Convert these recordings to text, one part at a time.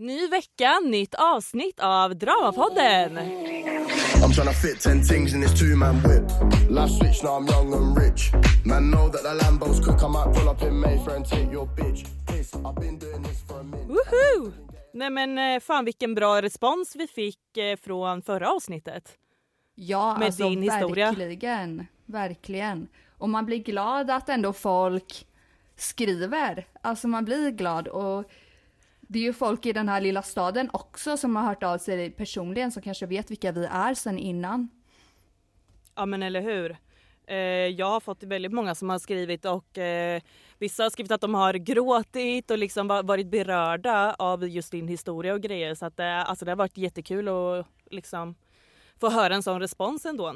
Ny vecka, nytt avsnitt av Dramapodden. I'm tryna fit 10 things in this two man whip. Life switch, now I'm young and rich. Man, know that the Lambos could come out, pull up in Mayfair and take your bitch. Piss, I've been doing this for a minute. Woohoo! Nej men eh, fan vilken bra respons vi fick eh, från förra avsnittet. Ja, med alltså din historia. verkligen. Verkligen. Och man blir glad att ändå folk skriver. Alltså man blir glad och det är ju folk i den här lilla staden också som har hört av sig personligen som kanske vet vilka vi är sen innan. Ja men eller hur. Eh, jag har fått väldigt många som har skrivit och eh, vissa har skrivit att de har gråtit och liksom va- varit berörda av just din historia och grejer så att det, alltså det har varit jättekul att liksom få höra en sån respons ändå.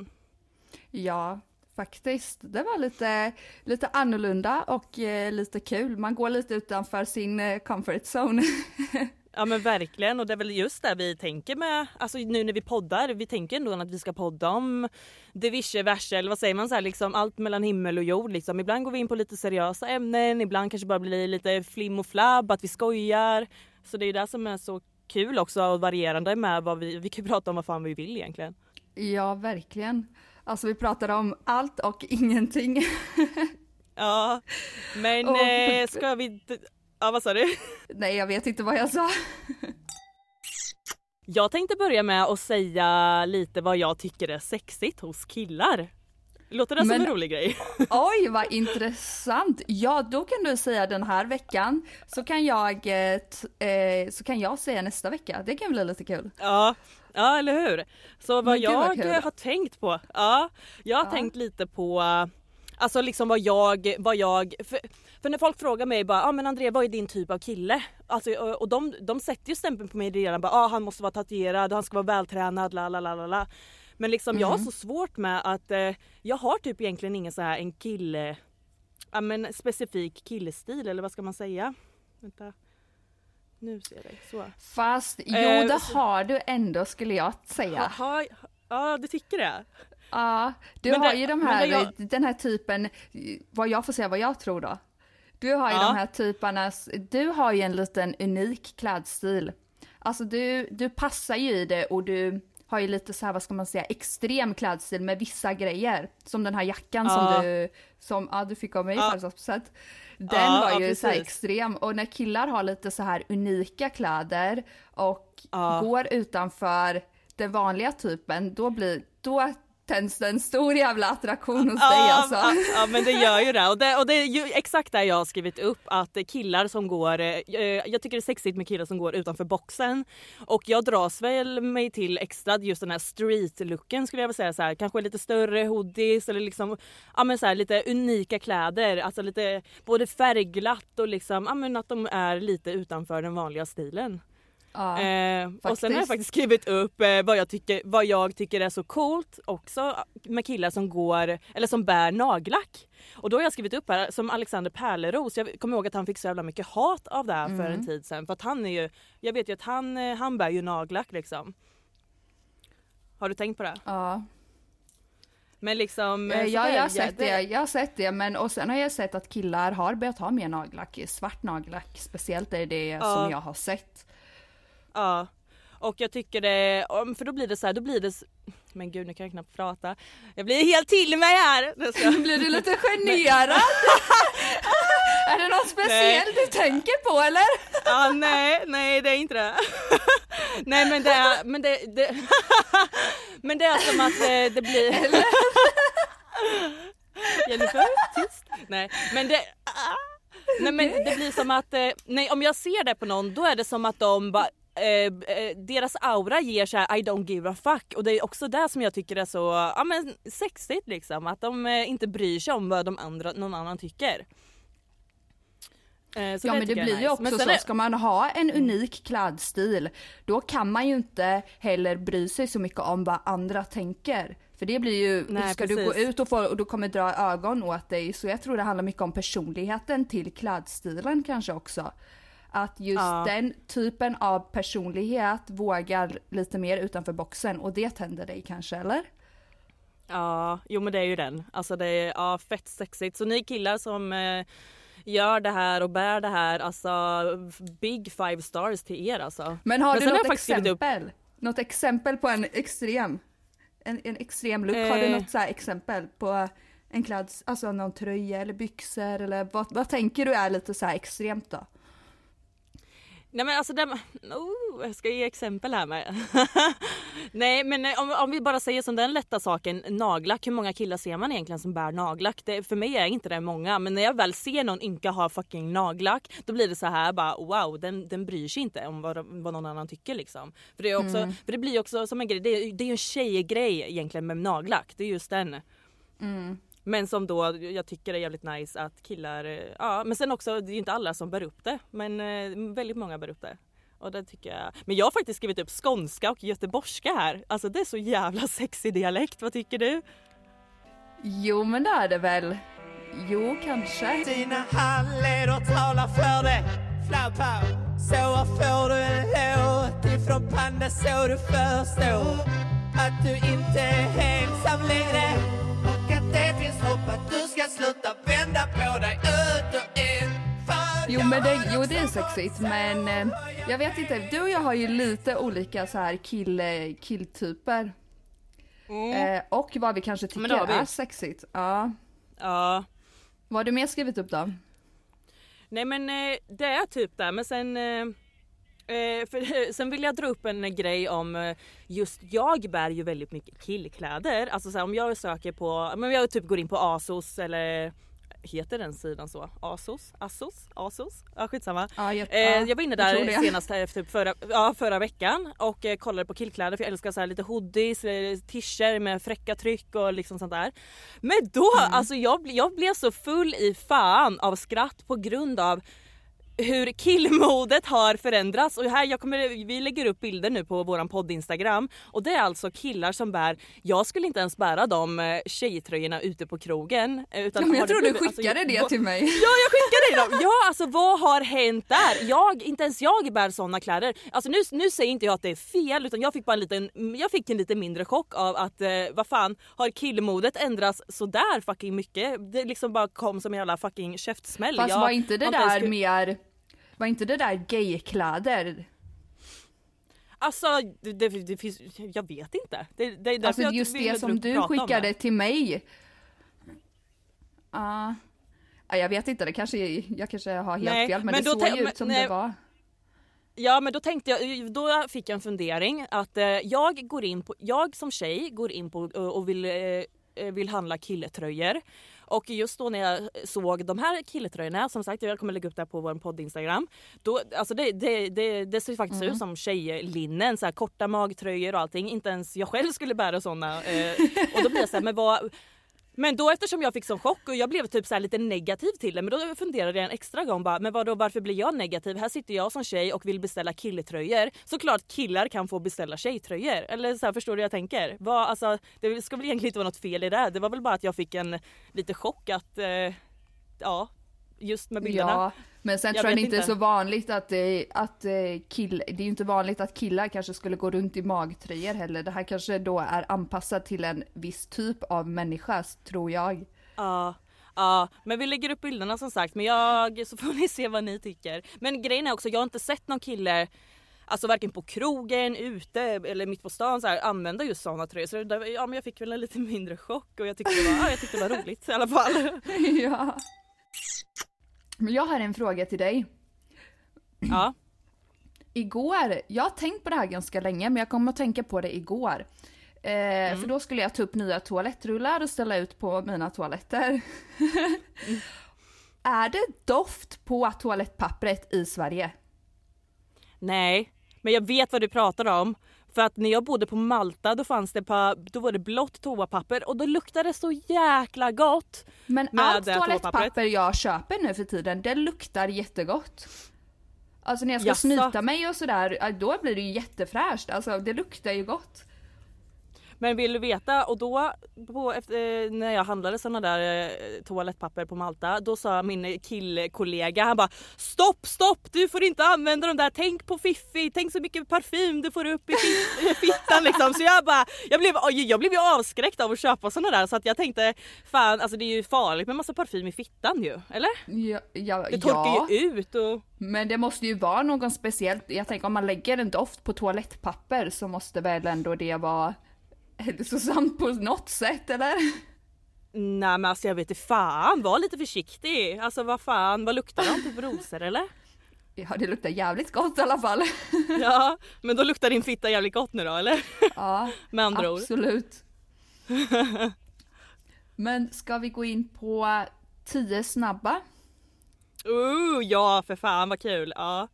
Ja, faktiskt. Det var lite, lite annorlunda och eh, lite kul. Man går lite utanför sin eh, comfort zone. Ja men verkligen och det är väl just det vi tänker med, alltså nu när vi poddar, vi tänker ändå att vi ska podda om diverse verse eller vad säger man så här, liksom allt mellan himmel och jord liksom. Ibland går vi in på lite seriösa ämnen, ibland kanske bara blir lite flim och flabb, att vi skojar. Så det är ju det som är så kul också och varierande med vad vi, vi kan prata om vad fan vi vill egentligen. ja, verkligen. Alltså vi pratar om allt och ingenting. Ja men Och- eh, ska vi, ja vad sa du? Nej, jag vet inte vad jag sa. Jag tänkte börja med att säga lite vad jag tycker är sexigt hos killar. Låter det som en rolig grej? Oj, vad intressant. Ja, då kan du säga den här veckan, så kan jag, eh, eh, så kan jag säga nästa vecka. Det kan bli lite kul. Ja, ja eller hur. Så vad gud, vad jag kul. har tänkt på, ja, jag har Ja. tänkt lite på Alltså liksom vad jag, vad jag, för, för när folk frågar mig bara, ah, men Andrea vad är din typ av kille? Alltså, och och de, de sätter ju stämpeln på mig redan, bara, ah, han måste vara tatuerad, han ska vara vältränad, la la la la la. Men liksom jag har Mm. så svårt med att eh, jag har typ egentligen ingen så här en kille, ja men specifik killestil eller vad ska man säga? Vänta. Nu ser jag dig, så. Fast jo, Eh, det så- har du ändå skulle jag säga. Jaha, ja du tycker det? Ja, du Men har det- ju de här, jag- den här typen, vad jag får säga vad jag tror då. Du har ju Ja. de här typernas, du har ju en liten unik klädstil. Alltså du, du passar ju i det och du har ju lite så här, vad ska man säga, extrem klädstil med vissa grejer. Som den här jackan Ja. som du, som, ja du fick av mig i Ja. födelsedagspresent. Den Ja, var ju så här extrem och när killar har lite så här unika kläder och går utanför den vanliga typen, då blir, då tänds det en stor jävla attraktion hos dig alltså. ja, ja men det gör ju det och, det och det är ju exakt det jag har skrivit upp att killar som går, eh, jag tycker det är sexigt med killar som går utanför boxen och jag dras väl mig till extra just den här street-looken skulle jag vilja säga så här, kanske lite större hoodies eller liksom ja men så här, lite unika kläder, alltså lite både färgglatt och liksom ja men att de är lite utanför den vanliga stilen. Ja, Eh, och sen har jag faktiskt. skrivit upp eh, vad, jag tycker, vad jag tycker är så coolt också med killar som går eller som bär nagellack. Och då har jag skrivit upp här som Alexander Pärleros. Jag kommer ihåg att han fick så jävla mycket hat av det här för Mm. en tid sedan. För att han är ju, jag vet ju att han, eh, han bär ju nagellack liksom. Har du tänkt på det? Ja. Men liksom... eh, Eh, Ja, jag har sett det. Jag har sett det, men och sen har jag sett att killar har börjat ha mer nagellack, svart nagellack. Speciellt är det Ja. som jag har sett. Ja. Och jag tycker det, för då blir det så här, då blir det men gud nu kan jag knappt prata. Jag blir helt till mig här! Ska Blir du lite generad? är det något speciellt du tänker på eller? Ja, nej, nej det är inte det. nej men det är, men det, det men det är som att eh, det blir... Jennifer, tyst. Nej men det, ah. nej men det blir som att, eh, nej om jag ser det på någon då är det som att de bara Eh, eh, deras aura ger så här I don't give a fuck och det är också det som jag tycker är så ja, men sexigt liksom att de eh, inte bryr sig om vad de andra, någon annan tycker. Eh, så ja men det jag är blir ju nice. också Men sen så, är- ska man ha en unik klädstil, då kan man ju inte heller bry sig så mycket om vad andra tänker. För det blir ju, Nej, ska du gå precis. ut och, få, och du kommer dra ögon åt dig, så jag tror det handlar mycket om personligheten till klädstilen kanske också. Att just Ja. den typen av personlighet vågar lite mer utanför boxen och det tänder dig kanske eller? Ja, jo men det är ju den. Alltså det är ja, fett sexigt. Så ni killar som eh, gör det här och bär det här, alltså big five stars till er alltså. Men har Men du något skrivit upp- exempel? Något exempel på en extrem, en, en extrem look? Har du Eh. något så exempel på en kläds, alltså någon tröja eller byxor eller vad, vad tänker du är lite så här extremt då? Nej men alltså, det, oh, jag ska ge exempel här med. Nej men eh, om, om vi bara säger som den lätta saken, nagellack. Hur många killar ser man egentligen som bär nagellack? Det, för mig är inte det många men när jag väl ser någon ynka ha fucking nagellack då blir det så här bara wow den, den bryr sig inte om vad, vad någon annan tycker liksom. För det, är också, för det blir också som en grej, det det är ju en tjejgrej egentligen med nagellack. Det är just den. Men som då jag tycker är jävligt nice att killar, eh, ja men sen också det är ju inte alla som bär upp det men eh, väldigt många bär upp det. Och det tycker jag. Men jag har faktiskt skrivit upp skånska och göteborgska här. Alltså det är så jävla sexig dialekt, vad tycker du? Jo men det är det väl. Jo kanske. Dina handleder talar för det Flaupa Så får du en låt ifrån Panda så du förstår Att du inte är ensam längre Och att det finns hopp att du ska sluta vända på dig ut och in Jo men det, jo det är sexigt men eh, jag vet inte, du och jag har ju lite olika så här kill, eh, killtyper. Eh, och vad vi kanske Mm. Men det tycker har vi. är sexigt. Ja. Ja. Vad har du mer skrivit upp då? Nej men eh, det är typ det men sen eh, för, sen vill jag dra upp en grej om eh, just jag bär ju väldigt mycket killkläder. Alltså så här, om jag söker på, men jag typ går in på Asos eller Heter den sidan så? Asos? Assos? Asos? Ja skitsamma. Ja, jag- eh, ja, jag var inne där senast här, typ förra, ja, förra veckan och eh, kollade på killkläder för jag älskar så här lite hoodies, eh, t-shirts med fräcka tryck och liksom sånt där. Men då, Mm. alltså jag, jag blev så full i fan av skratt på grund av hur killmodet har förändrats och här jag kommer, vi lägger upp bilder nu på våran podd Instagram och det är alltså killar som bär, jag skulle inte ens bära de eh, tjejtröjorna ute på krogen. eh, Utan Ja, men jag tror det du alltså, skickade det vad- till mig. Ja jag skickade dig dem! Ja alltså vad har hänt där? Jag, inte ens jag bär såna kläder. Alltså nu, nu säger inte jag att det är fel utan jag fick bara en liten, jag fick en lite mindre chock av att eh, vad fan har killmodet ändrats sådär fucking mycket? Det liksom bara kom som en jävla fucking käftsmäll. Fast Jag var inte det där ku- mer, var inte det där gaykläder? Alltså det, det, det finns, jag vet inte. Det, det är Alltså just det som du skickade till mig. Ja, jag vet inte, det kanske, jag kanske har helt Nej, fel men, men det såg ju ut som nej. det var. Ja men då tänkte jag, då fick jag en fundering att eh, jag går in på, jag som tjej går in på eh, och vill, eh, vill handla killetröjor. Och just då när jag såg de här killetröjorna, som sagt jag kommer lägga upp det här på vår podd Instagram. Då, alltså det, det, det, det ser faktiskt ut som tjejlinnen, så här korta magtröjor och allting. Inte ens jag själv skulle bära såna. Eh, och då blir jag så här, men vad men då eftersom jag fick sån chock och jag blev typ så här lite negativ till det men då funderade jag en extra gång bara men vadå varför blir jag negativ? Här sitter jag som tjej och vill beställa killtröjor. Såklart killar kan få beställa tjejtröjor. Eller så här, förstår du hur jag tänker? Vad, alltså, det ska väl egentligen inte vara något fel i det. Det var väl bara att jag fick en lite chock att eh, ja just med bilderna. Ja, men sen Jag tror jag vet inte det är så vanligt att, eh, att eh, kill, det är ju inte vanligt att killar kanske skulle gå runt i magtröjor heller. Det här kanske då är anpassat till en viss typ av människa, tror jag. Ja, ja, men vi lägger upp bilderna som sagt men jag, så får ni se vad ni tycker. Men grejen är också, jag har inte sett någon kille Alltså varken på krogen, ute eller mitt på stan så här, använda just sådana tröjor. Så det, där- ja, men jag fick väl en lite mindre chock och jag tyckte det var, ja, jag tyckte det var roligt i alla fall. ja. Men jag har en fråga till dig. Ja, Igår, jag har tänkt på det här ganska länge men jag kommer att tänka på det igår. Eh, För då skulle jag ta upp nya toalettrullar och ställa ut på mina toaletter. är det doft på toalettpappret i Sverige? nej, men jag vet vad du pratar om. För att när jag bodde på Malta då fanns det på, då var det blått toapapper och då luktade det så jäkla gott. Men allt toalettpapper jag köper nu för tiden, det luktar jättegott. Alltså när jag ska Jaså? snyta mig och sådär, då blir det ju jättefräscht. Alltså det luktar ju gott. Men vill du veta och då på, efter, när jag handlade såna där eh, toalettpapper på Malta då sa min killkollega han bara stopp stopp du får inte använda de där tänk på Fiffi tänk så mycket parfym du får upp i fit- fittan liksom så jag bara jag blev, jag blev ju avskräckt av att köpa såna där så att jag tänkte fan alltså det är ju farligt med massa parfym i fittan ju eller? Ja, ja, Det torkar ja. ju ut och men det måste ju vara någon speciellt. Jag tänker om man lägger en doft på toalettpapper så måste väl ändå det vara hälsosamt på något sätt eller? nej men alltså jag vet inte fan var lite försiktig alltså vad fan vad luktar de typ rosor eller? Ja det luktar jävligt gott i alla fall. Ja men då luktar din fitta jävligt gott nu då eller? Ja, Med andra ord. absolut. Men ska vi gå in på 10 snabba? Uh, ja för fan vad kul! Ja.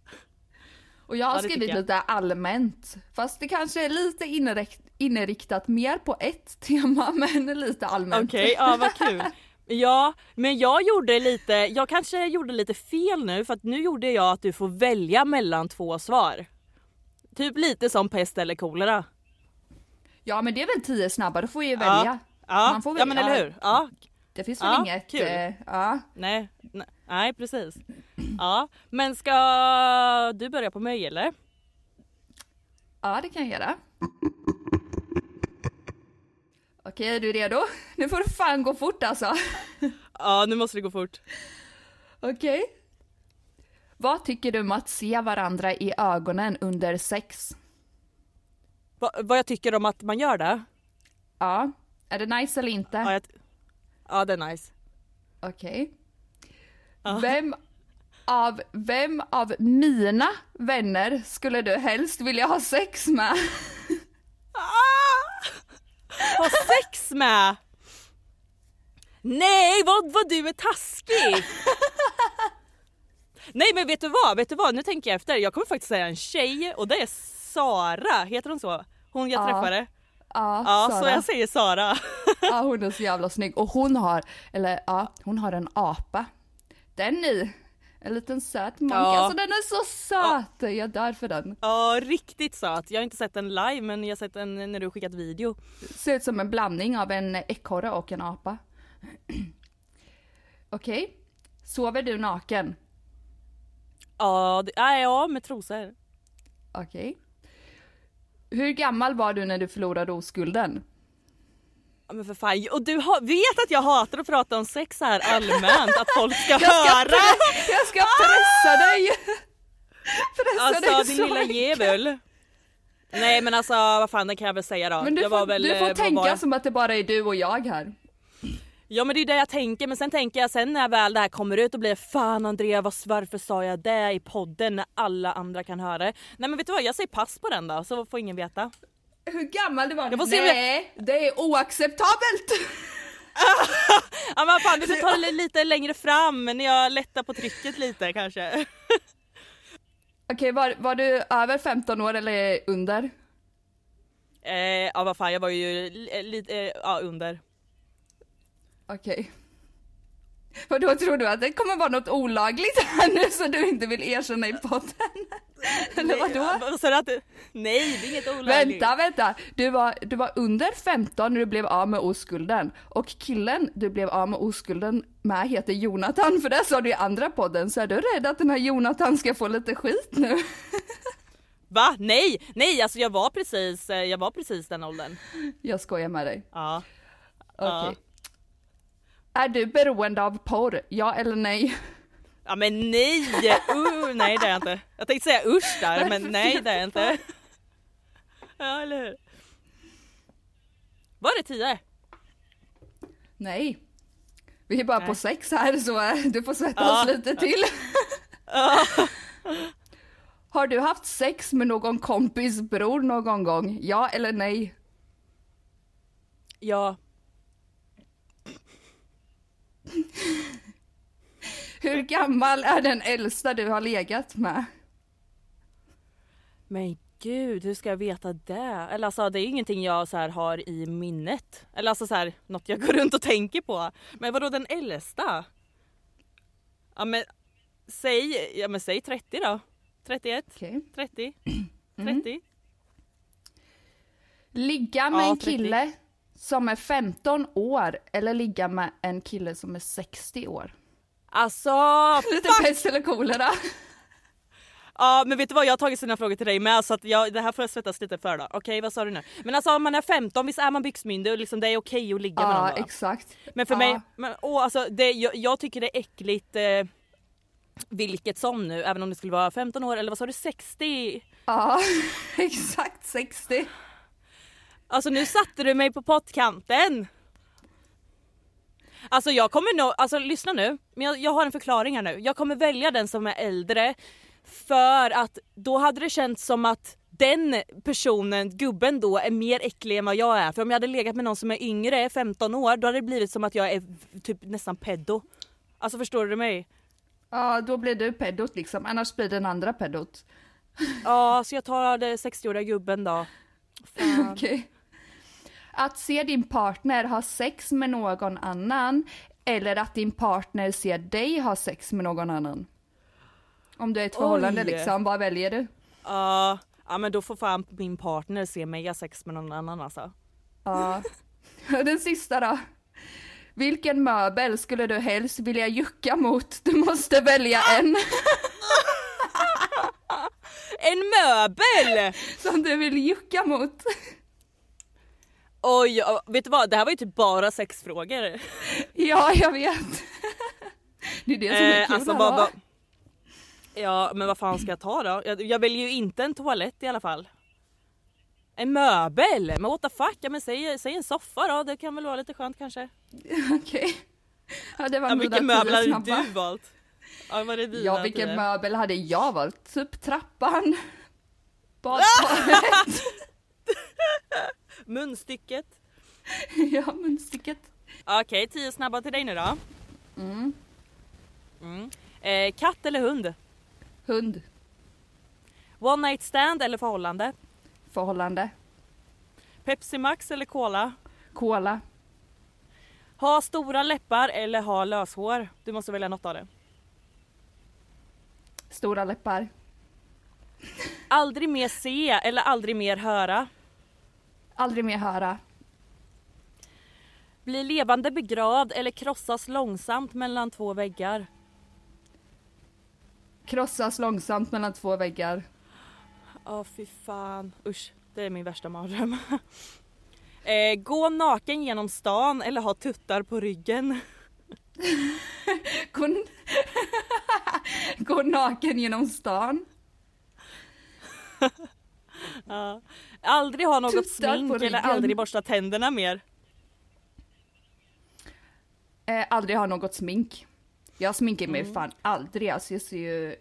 Och jag har Ja, skrivit jag. lite allmänt. Fast det kanske är lite inrikt, inriktat mer på ett tema men lite allmänt. Okej, ja vad kul. Ja, men jag gjorde lite, jag kanske gjorde lite fel nu för att nu gjorde jag att du får välja mellan två svar. Typ lite som pest eller kolera. Ja men det är väl 10 snabba, då får ju välja. Ja, Man får ja väl- men eller hur? Ja, Det finns väl Ja, inget... kul. Eh, ja. nej, nej, nej precis. Ja, men ska du börja på mig eller? ja, det kan jag göra. Okej, är du redo? Nu får du fan gå fort alltså. Ja, nu måste det gå fort. Okej. Vad tycker du om att se varandra i ögonen under sex? Va, vad jag tycker om att man gör det? Ja. Är det nice eller inte? Ja, jag, ja det är nice. Okej. Vem av, vem av mina vänner skulle du helst vilja ha sex med? Ha sex med! Nej vad, vad du är taskig! Nej men vet du vad, vet du vad, nu tänker jag efter. Jag kommer faktiskt säga en tjej och det är Sara, heter hon så? Hon jag Ja, träffade? Ja, Ja, Sara. så jag säger Sara. Ja, hon är så jävla snygg. Och hon har, eller ja, hon har en apa. Den i. En liten söt monk. Ja. Alltså den är så söt! Jag dör för den. Ja riktigt söt. Jag har inte sett den live men jag har sett den när du skickat video. Ser ut som en blandning av en ekorre och en apa. Okej. Sover du naken? Ja, det, ja, ja med trosor. Okej. Hur gammal var du när du förlorade oskulden? Men för fan, och du vet att jag hatar att prata om sex här allmänt, att folk ska Jag ska, höra! pre- jag ska pressa dig! Pressa dig Alltså din så lilla djävul. Nej men alltså vad fan det kan jag väl säga då. Men du jag får, väl, du eh, får vad tänka var som att det bara är du och jag här. Ja men det är det jag tänker men sen tänker jag sen när väl det här kommer ut och blir fan Andrea varför sa jag det i podden när alla andra kan höra det? Nej men vet du vad jag säger pass på den då så får ingen veta. Hur gammal du var? Jag får se om jag- Nej, det är oacceptabelt! Ja men fan vi får ta det lite längre fram när jag lättar på trycket lite kanske. Okej, var, var du över 15 år eller under? Eh, ja vad fan jag var ju li- lite, eh, ja under. Okej. Och då tror du att det kommer vara något olagligt här nu så du inte vill erkänna i podden? Eller vadå? Du att. Nej, det är inget olagligt. Vänta, vänta. Du var, du var under 15 när du blev av med oskulden. Och killen du blev av med oskulden med heter Jonathan, för det sa du i andra podden. Så är du rädd att den här Jonathan ska få lite skit nu? Va? Nej, nej alltså jag var precis, eh, jag var precis den åldern. Jag skojar med dig. Ja. Okej. Är du beroende av porr? Ja eller nej? Ja men nej! Uh, nej det är jag inte. Jag tänkte säga usch där men nej det är jag inte. Ja eller hur. Var det 10? Nej. Vi är bara Nej. på sex här så eh, du får svettas Ja. lite till. Har du haft sex med någon kompis bror någon gång? Ja eller nej? Ja. Hur gammal är den äldsta du har legat med? Men gud hur ska jag veta det? Eller alltså det är ingenting jag så här har i minnet. Eller alltså så här något jag går runt och tänker på. Men vadå den äldsta? Ja men säg, ja men säg 30 då. 31, Okej. 30, Mm. 30. Ligga med Ja, en 30. Som är 15 år eller ligga med en kille som är 60 år? Alltså Lite pest eller kolera. Ja men vet du vad jag har tagit sina frågor till dig med så att jag, det här får jag svettas lite för då. Okej vad sa du nu? Men alltså om man är 15 visst är man byxmyndig och liksom det är okej att ligga med Ja någon då? exakt. Men för Ja. mig, men, åh, alltså, det, jag, jag tycker det är äckligt eh, vilket som nu, även om det skulle vara 15 år eller vad sa du 60? Ja exakt 60. Alltså nu satte du mig på pottkanten. Alltså jag kommer nog, alltså lyssna nu, men jag, jag har en förklaring här nu. Jag kommer välja den som är äldre för att då hade det känts som att den personen, gubben då, är mer äcklig än vad jag är. För om jag hade legat med någon som är yngre, 15 år, då hade det blivit som att jag är typ nästan pedo. Alltså förstår du mig? Ja då blir du pedot liksom, annars blir den andra pedot. Ja, så jag tar det 60-åriga gubben då. Okej. Att se din partner ha sex med någon annan eller att din partner ser dig ha sex med någon annan. Om du är i ett förhållande Oj. liksom, vad väljer du? Ja, ja men då får fan min partner se mig ha sex med någon annan alltså. Ja. Den sista då. Vilken möbel skulle du helst vilja jucka mot? Du måste välja en En möbel! som du vill jucka mot. Oj, vet du vad? Det här var ju typ bara sex frågor. Ja, jag vet. Det är det som är Eh, kul alltså, här, vad, va? ja men vad fan ska jag ta då? Jag, jag väljer ju inte en toalett i alla fall. En möbel? Men what the fuck? Ja, men säg, säg en soffa då, det kan väl vara lite skönt kanske. Okej. Ja, det var Ja, vilken möbel hade snabba. du valt? Ja, är dina Ja, vilken möbel hade jag valt? Typ trappan. Badkaret. Munstycket. ja, munstycket. Okej, tio snabba till dig nu då. Mm. Eh, katt eller hund? Hund. One night stand eller förhållande? Förhållande. Pepsi Max eller Cola? Cola. Ha stora läppar eller ha löshår? Du måste välja något av det. Stora läppar. Aldrig mer se eller aldrig mer höra? Aldrig mer höra. Bli levande begravd eller krossas långsamt mellan två väggar? Krossas långsamt mellan två väggar. Ja fy fan, usch. Det är min värsta mardröm. eh, gå naken genom stan eller ha tuttar på ryggen? Gå, Gå naken genom stan. Ja. Aldrig ha något Tuttar smink eller aldrig borsta tänderna mer? Eh, aldrig ha något smink. Jag sminkar mig Mm. fan aldrig. Alltså jag ser ju...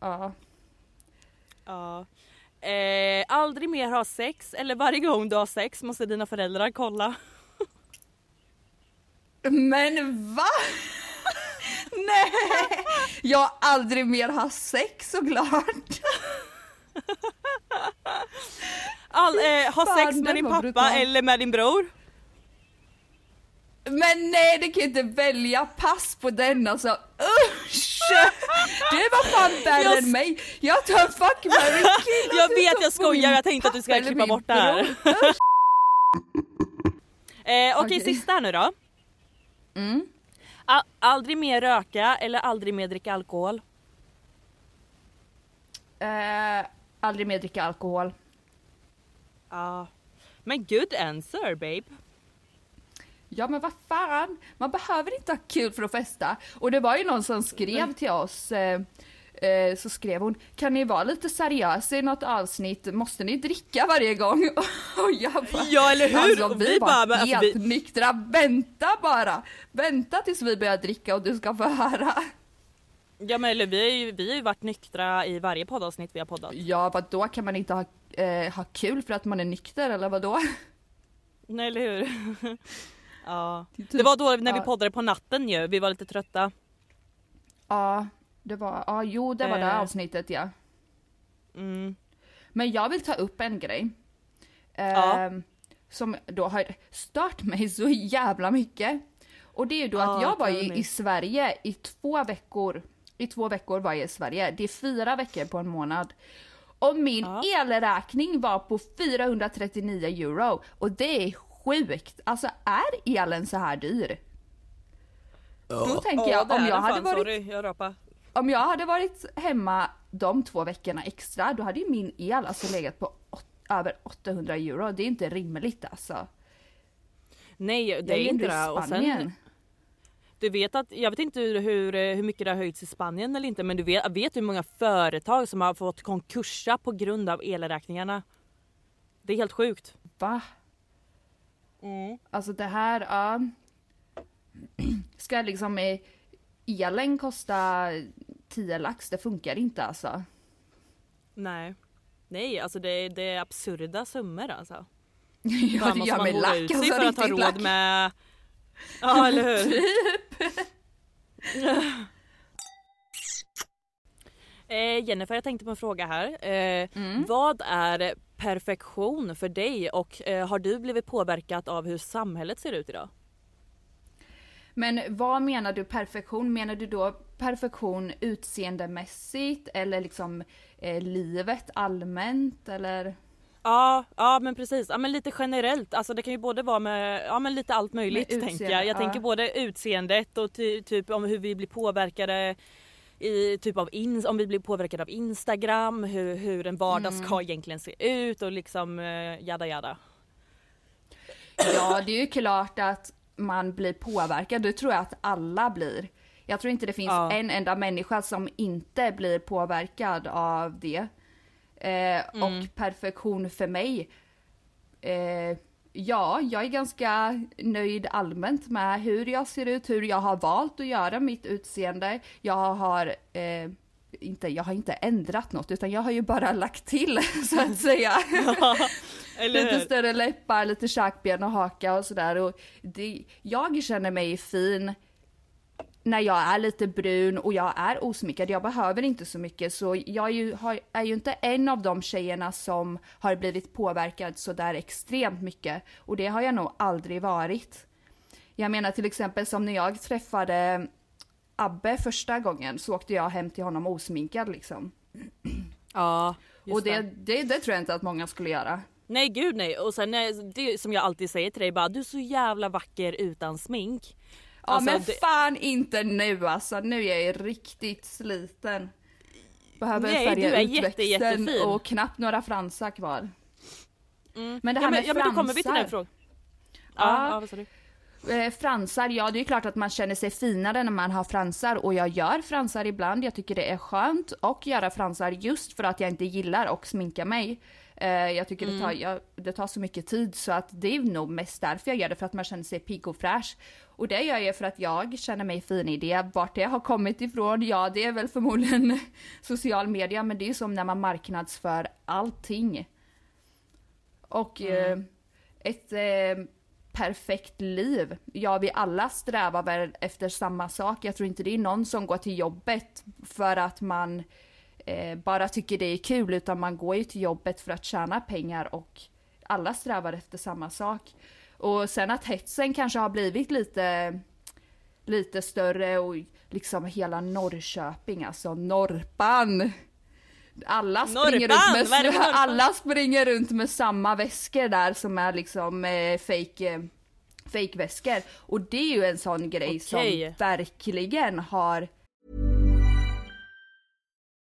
Ja. Ja. Eh, aldrig mer ha sex eller varje gång du har sex måste dina föräldrar kolla. Men va? Nej! Jag har aldrig mer haft sex såklart. All, eh, ha sex med din pappa brutal. eller med din bror? Men nej, det kan inte välja pass på den alltså. Usch! Det var fan värre Jag- än mig. Jag tar fuck, marry, kill. Jag Du vet, jag skojar. Jag tänkte att du eller klippa bort det här. Eh, Okej, Okej. sista här nu då. Mm. Aldrig mer röka eller aldrig mer dricka alkohol? Eh, aldrig mer dricka alkohol. Ja. Men good answer babe. Ja men vad fan, man behöver inte ha kul för att festa. Och det var ju någon som skrev till oss, eh, eh, så skrev hon, kan ni vara lite seriösa i något avsnitt, måste ni dricka varje gång? Och jag bara, Ja, eller hur? Alltså vi, vi bara, men alltså, helt vi- nyktra, vänta bara! Vänta tills vi börjar dricka och du ska få höra. Ja men eller vi har ju, vi har ju varit nyktra i varje poddavsnitt vi har poddat. Ja vad då kan man inte ha, eh, ha kul för att man är nykter eller vad då? Nej eller hur? ja. Det typ- Det var då när vi poddade på natten ju, vi var lite trötta. Ja, det var, ja jo det var det Eh. avsnittet ja. Mm. Men jag vill ta upp en grej. Eh, Ja. Som då har stört mig så jävla mycket. Och det är ju då Ja, att jag var ju i Sverige i två veckor. I två veckor var jag i Sverige. Det är fyra veckor på en månad. Och min Ja. elräkning var på 439 euro. Och det är sjukt. Alltså är elen så här dyr? Då tänker jag det om jag hade fan, varit Sorry, jag om jag hade varit hemma de två veckorna extra, då hade ju min el alltså legat på åt, över 800 euro. Det är inte rimligt alltså. Nej det Jag är inte det. Och sen, du vet att, jag vet inte hur, hur, hur mycket det har höjts i Spanien eller inte men du vet, vet hur många företag som har fått konkursa på grund av elräkningarna. Det är helt sjukt. Va? Mm. Alltså det här, ja. Ska liksom eh, elen kosta 10 lax? Det funkar inte alltså. Nej. Nej alltså det, det är absurda summor alltså. Ja, det gör mig lack alltså. för att ha råd lack. med... Ja eller hur. Eh, Jennifer, jag tänkte på en fråga här. Eh, Mm. Vad är perfektion för dig och eh, har du blivit påverkat av hur samhället ser ut idag? Men vad menar du perfektion? Menar du då perfektion utseendemässigt eller liksom eh, livet allmänt eller? Ja, ja men precis. Ja, men lite generellt. Alltså det kan ju både vara med ja, men lite allt möjligt Med tänker utseende, jag. Jag ja. tänker både utseendet och ty, typ om hur vi blir påverkade i typ av in, om vi blir påverkade av Instagram, hur, hur en vardag Mm. ska egentligen se ut och liksom eh, jada jada. Ja, det är ju klart att man blir påverkad. Det tror jag att alla blir. Jag tror inte det finns Ja. en enda människa som inte blir påverkad av det. Eh, Mm. Och perfektion för mig. Eh, ja, jag är ganska nöjd allmänt med hur jag ser ut, hur jag har valt att göra mitt utseende. Jag har eh, inte, jag har inte ändrat något utan jag har ju bara lagt till så att säga. Eller lite större läppar, lite käkben och haka och sådär. Och det, jag känner mig fin när jag är lite brun och jag är osminkad. Jag behöver inte så mycket så jag är ju, har, är ju inte en av de tjejerna som har blivit påverkad så där extremt mycket. Och det har jag nog aldrig varit. Jag menar till exempel som när jag träffade Abbe första gången så åkte jag hem till honom osminkad liksom. Ja, just och det, det, det tror jag inte att många skulle göra. Nej gud nej och sen det som jag alltid säger till dig bara du är så jävla vacker utan smink. Ja Alltså, men det- fan inte nu alltså, nu är jag riktigt sliten. Behöver Nej, färga du är ut jätte, jättefin. och knappt några fransar kvar. Mm. Men det här ja, men, med ja, men då kommer vi till den fransar. frågan. Ja, Ja. sa du? Eh, fransar, ja det är klart att man känner sig finare när man har fransar och jag gör fransar ibland. Jag tycker det är skönt att göra fransar just för att jag inte gillar att sminka mig. Eh, jag tycker det, tar, jag, det tar så mycket tid så att det är nog mest därför jag gör det, för att man känner sig pigg och fräsch. Och det gör jag för att jag känner mig fin i det. Vart det har kommit ifrån, ja det är väl förmodligen social media, men det är ju som när man marknadsför allting. Och eh, ett eh, perfekt liv. Ja, vi alla strävar väl efter samma sak. Jag tror inte det är någon som går till jobbet för att man eh, bara tycker det är kul, utan man går ju till jobbet för att tjäna pengar och alla strävar efter samma sak. Och sen att hetsen kanske har blivit lite, lite större och liksom hela Norrköping, alltså Norpan. Alla springer, Norpan? runt med, Norpan? alla springer runt med samma väskor där som är liksom eh, fake, eh, fake väskor. Och det är ju en sån grej som Okej. verkligen har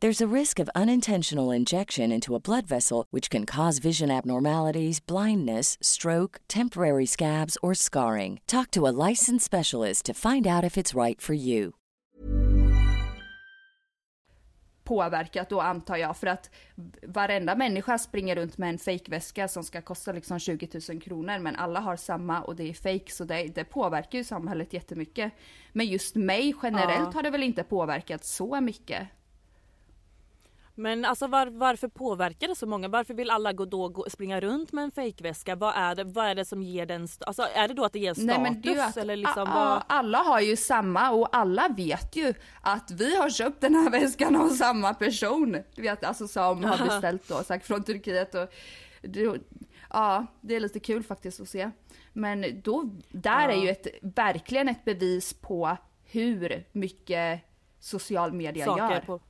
There's a risk of unintentional injection into a blood vessel, which can cause vision abnormalities, blindness, stroke, temporary scabs, or scarring. Talk to a licensed specialist to find out if it's right for you. påverkat då antar jag för att varenda människa springer runt med en fejkväska som ska kosta liksom 20 000 kronor men alla har samma och det är fake så det, det påverkar ju samhället jättemycket. Men just mig generellt Ja. har det väl inte påverkat så mycket. Men alltså var, varför påverkar det så många? Varför vill alla gå då gå, springa runt med en fejkväska? Vad är det, vad är det som ger den, alltså är det då att det ger status? Nej men det att eller liksom a- vad? a- alla har ju samma och alla vet ju att vi har köpt den här väskan av samma person. Du vet alltså som har beställt då, sagt från Turkiet och det, ja det är lite kul faktiskt att se. Men då, där är ju ett, verkligen ett bevis på hur mycket social media saker gör. på.